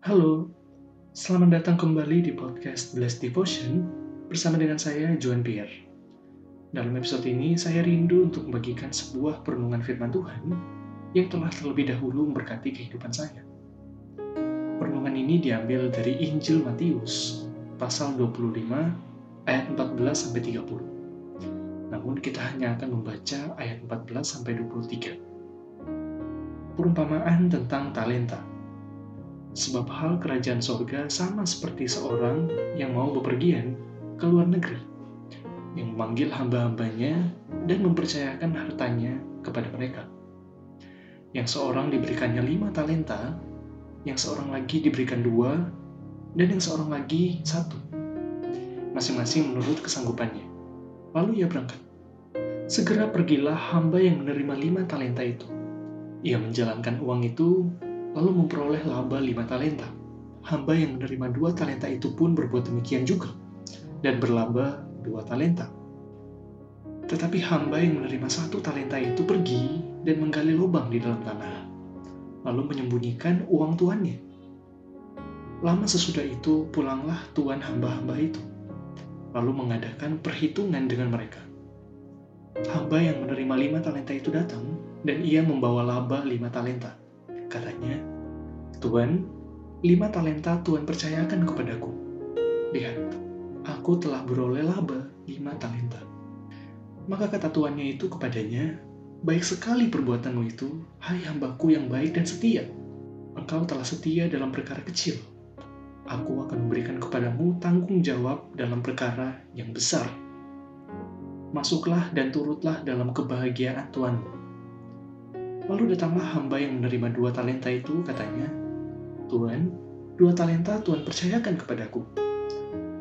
Halo, selamat datang kembali di podcast Blessed Devotion bersama dengan saya, Joan Pierre. Dalam episode ini, saya rindu untuk membagikan sebuah perenungan firman Tuhan yang telah terlebih dahulu memberkati kehidupan saya. Perenungan ini diambil dari Injil Matius, pasal 25, ayat 14-30. Namun kita hanya akan membaca ayat 14-23. Perumpamaan tentang talenta. Sebab hal kerajaan sorga sama seperti seorang yang mau bepergian ke luar negeri, yang memanggil hamba-hambanya dan mempercayakan hartanya kepada mereka. Yang seorang diberikannya lima talenta, yang seorang lagi diberikan dua, dan yang seorang lagi satu. Masing-masing menurut kesanggupannya. Lalu ia berangkat. Segera pergilah hamba yang menerima lima talenta itu. Ia menjalankan uang itu lalu memperoleh laba lima talenta. Hamba yang menerima dua talenta itu pun berbuat demikian juga, dan berlaba dua talenta. Tetapi hamba yang menerima satu talenta itu pergi dan menggali lubang di dalam tanah, lalu menyembunyikan uang tuannya. Lama sesudah itu pulanglah tuan hamba-hamba itu, lalu mengadakan perhitungan dengan mereka. Hamba yang menerima lima talenta itu datang, dan ia membawa laba lima talenta. Katanya, Tuan, lima talenta Tuhan percayakan kepadaku. Lihat, aku telah beroleh laba lima talenta. Maka kata tuannya itu kepadanya, Baik sekali perbuatanmu itu, hai hambaku yang baik dan setia. Engkau telah setia dalam perkara kecil. Aku akan memberikan kepadamu tanggung jawab dalam perkara yang besar. Masuklah dan turutlah dalam kebahagiaan Tuanmu Lalu datanglah hamba yang menerima dua talenta itu, katanya, Tuhan, dua talenta Tuhan percayakan kepadaku.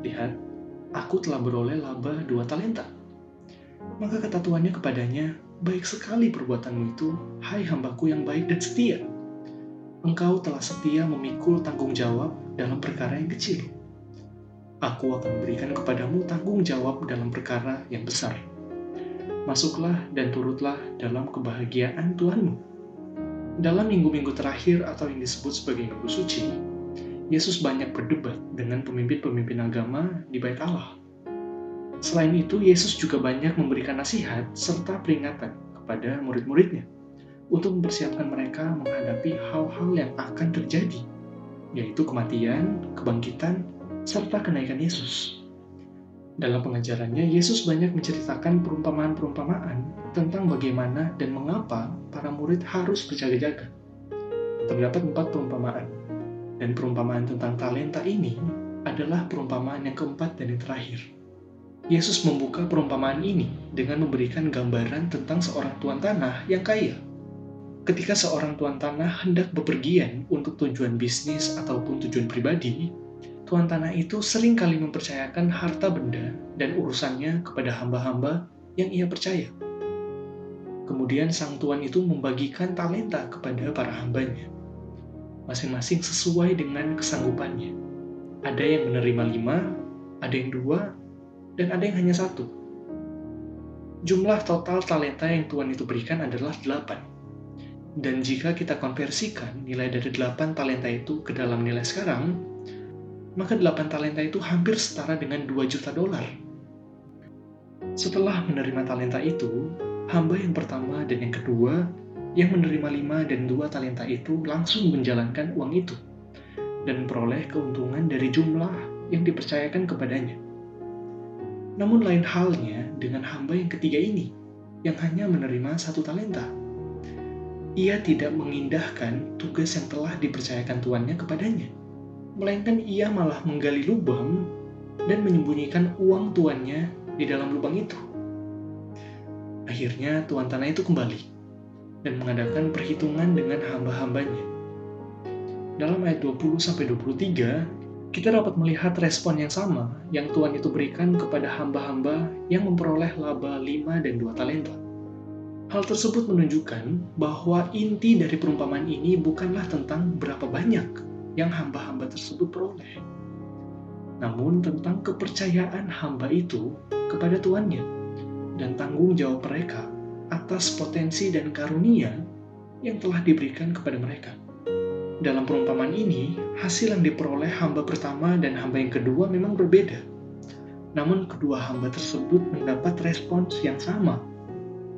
Lihat, aku telah beroleh laba dua talenta. Maka kata tuannya kepadanya, baik sekali perbuatanmu itu, hai hambaku yang baik dan setia. Engkau telah setia memikul tanggung jawab dalam perkara yang kecil. Aku akan memberikan kepadamu tanggung jawab dalam perkara yang besar masuklah dan turutlah dalam kebahagiaan Tuhanmu. Dalam minggu-minggu terakhir atau yang disebut sebagai minggu suci, Yesus banyak berdebat dengan pemimpin-pemimpin agama di bait Allah. Selain itu, Yesus juga banyak memberikan nasihat serta peringatan kepada murid-muridnya untuk mempersiapkan mereka menghadapi hal-hal yang akan terjadi, yaitu kematian, kebangkitan, serta kenaikan Yesus. Dalam pengajarannya, Yesus banyak menceritakan perumpamaan-perumpamaan tentang bagaimana dan mengapa para murid harus berjaga-jaga. Terdapat empat perumpamaan, dan perumpamaan tentang talenta ini adalah perumpamaan yang keempat dan yang terakhir. Yesus membuka perumpamaan ini dengan memberikan gambaran tentang seorang tuan tanah yang kaya. Ketika seorang tuan tanah hendak bepergian untuk tujuan bisnis ataupun tujuan pribadi, tuan tanah itu sering kali mempercayakan harta benda dan urusannya kepada hamba-hamba yang ia percaya. Kemudian sang tuan itu membagikan talenta kepada para hambanya, masing-masing sesuai dengan kesanggupannya. Ada yang menerima lima, ada yang dua, dan ada yang hanya satu. Jumlah total talenta yang Tuhan itu berikan adalah delapan. Dan jika kita konversikan nilai dari delapan talenta itu ke dalam nilai sekarang, maka delapan talenta itu hampir setara dengan 2 juta dolar. Setelah menerima talenta itu, hamba yang pertama dan yang kedua yang menerima lima dan dua talenta itu langsung menjalankan uang itu dan memperoleh keuntungan dari jumlah yang dipercayakan kepadanya. Namun lain halnya dengan hamba yang ketiga ini, yang hanya menerima satu talenta. Ia tidak mengindahkan tugas yang telah dipercayakan tuannya kepadanya melainkan ia malah menggali lubang dan menyembunyikan uang tuannya di dalam lubang itu. Akhirnya tuan tanah itu kembali dan mengadakan perhitungan dengan hamba-hambanya. Dalam ayat 20-23, kita dapat melihat respon yang sama yang Tuhan itu berikan kepada hamba-hamba yang memperoleh laba 5 dan 2 talenta. Hal tersebut menunjukkan bahwa inti dari perumpamaan ini bukanlah tentang berapa banyak yang hamba-hamba tersebut peroleh. Namun tentang kepercayaan hamba itu kepada tuannya dan tanggung jawab mereka atas potensi dan karunia yang telah diberikan kepada mereka. dalam perumpamaan ini, hasil yang diperoleh hamba pertama dan hamba yang kedua memang berbeda. Namun kedua hamba tersebut mendapat respons yang sama,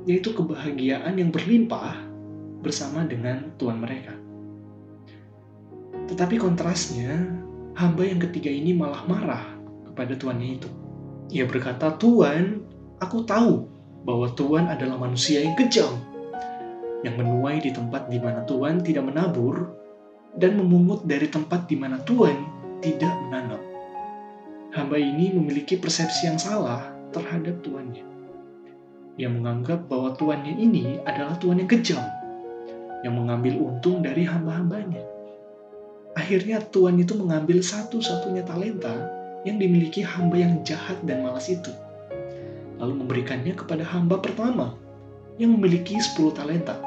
yaitu kebahagiaan yang berlimpah bersama dengan Tuhan mereka. Tetapi kontrasnya, hamba yang ketiga ini malah marah kepada tuannya itu. Ia berkata, Tuhan, aku tahu bahwa Tuhan adalah manusia yang kejam, yang menuai di tempat di mana Tuhan tidak menabur, dan memungut dari tempat di mana Tuhan tidak menanam. Hamba ini memiliki persepsi yang salah terhadap tuannya. Ia menganggap bahwa tuannya ini adalah tuan yang kejam, yang mengambil untung dari hamba-hambanya. Akhirnya tuan itu mengambil satu-satunya talenta yang dimiliki hamba yang jahat dan malas itu. Lalu memberikannya kepada hamba pertama yang memiliki 10 talenta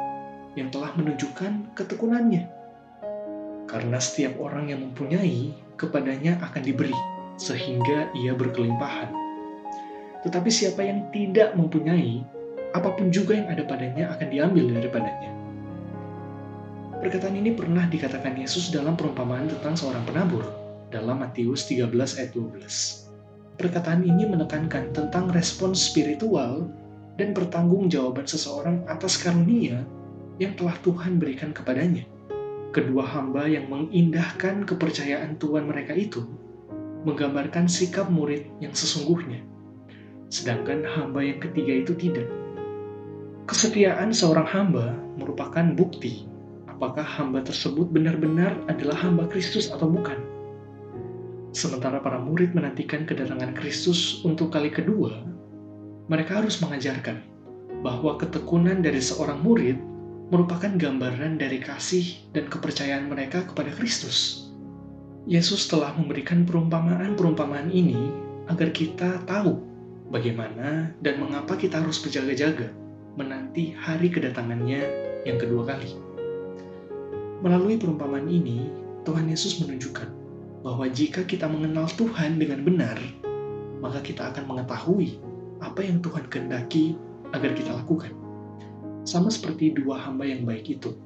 yang telah menunjukkan ketekunannya. Karena setiap orang yang mempunyai, kepadanya akan diberi, sehingga ia berkelimpahan. Tetapi siapa yang tidak mempunyai, apa pun juga yang ada padanya akan diambil daripadanya. Perkataan ini pernah dikatakan Yesus dalam perumpamaan tentang seorang penabur dalam Matius 13 ayat 12. Perkataan ini menekankan tentang respons spiritual dan pertanggungjawaban seseorang atas karunia yang telah Tuhan berikan kepadanya. Kedua hamba yang mengindahkan kepercayaan Tuhan mereka itu menggambarkan sikap murid yang sesungguhnya, sedangkan hamba yang ketiga itu tidak. Kesetiaan seorang hamba merupakan bukti apakah hamba tersebut benar-benar adalah hamba Kristus atau bukan. Sementara para murid menantikan kedatangan Kristus untuk kali kedua, mereka harus mengajarkan bahwa ketekunan dari seorang murid merupakan gambaran dari kasih dan kepercayaan mereka kepada Kristus. Yesus telah memberikan perumpamaan-perumpamaan ini agar kita tahu bagaimana dan mengapa kita harus berjaga-jaga menanti hari kedatangannya yang kedua kali. Melalui perumpamaan ini, Tuhan Yesus menunjukkan bahwa jika kita mengenal Tuhan dengan benar, maka kita akan mengetahui apa yang Tuhan kehendaki agar kita lakukan. Sama seperti dua hamba yang baik itu.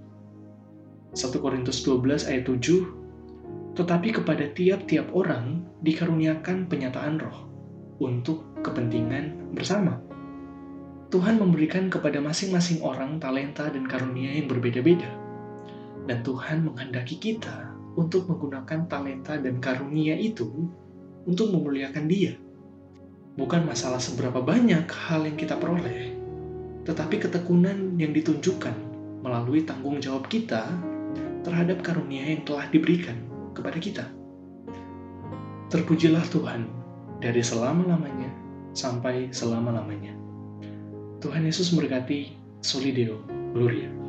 1 Korintus 12 ayat 7 Tetapi kepada tiap-tiap orang dikaruniakan penyataan roh untuk kepentingan bersama. Tuhan memberikan kepada masing-masing orang talenta dan karunia yang berbeda-beda. Dan Tuhan menghendaki kita untuk menggunakan talenta dan karunia itu untuk memuliakan Dia. Bukan masalah seberapa banyak hal yang kita peroleh, tetapi ketekunan yang ditunjukkan melalui tanggung jawab kita terhadap karunia yang telah diberikan kepada kita. Terpujilah Tuhan dari selama-lamanya sampai selama-lamanya. Tuhan Yesus memberkati Solideo Gloria.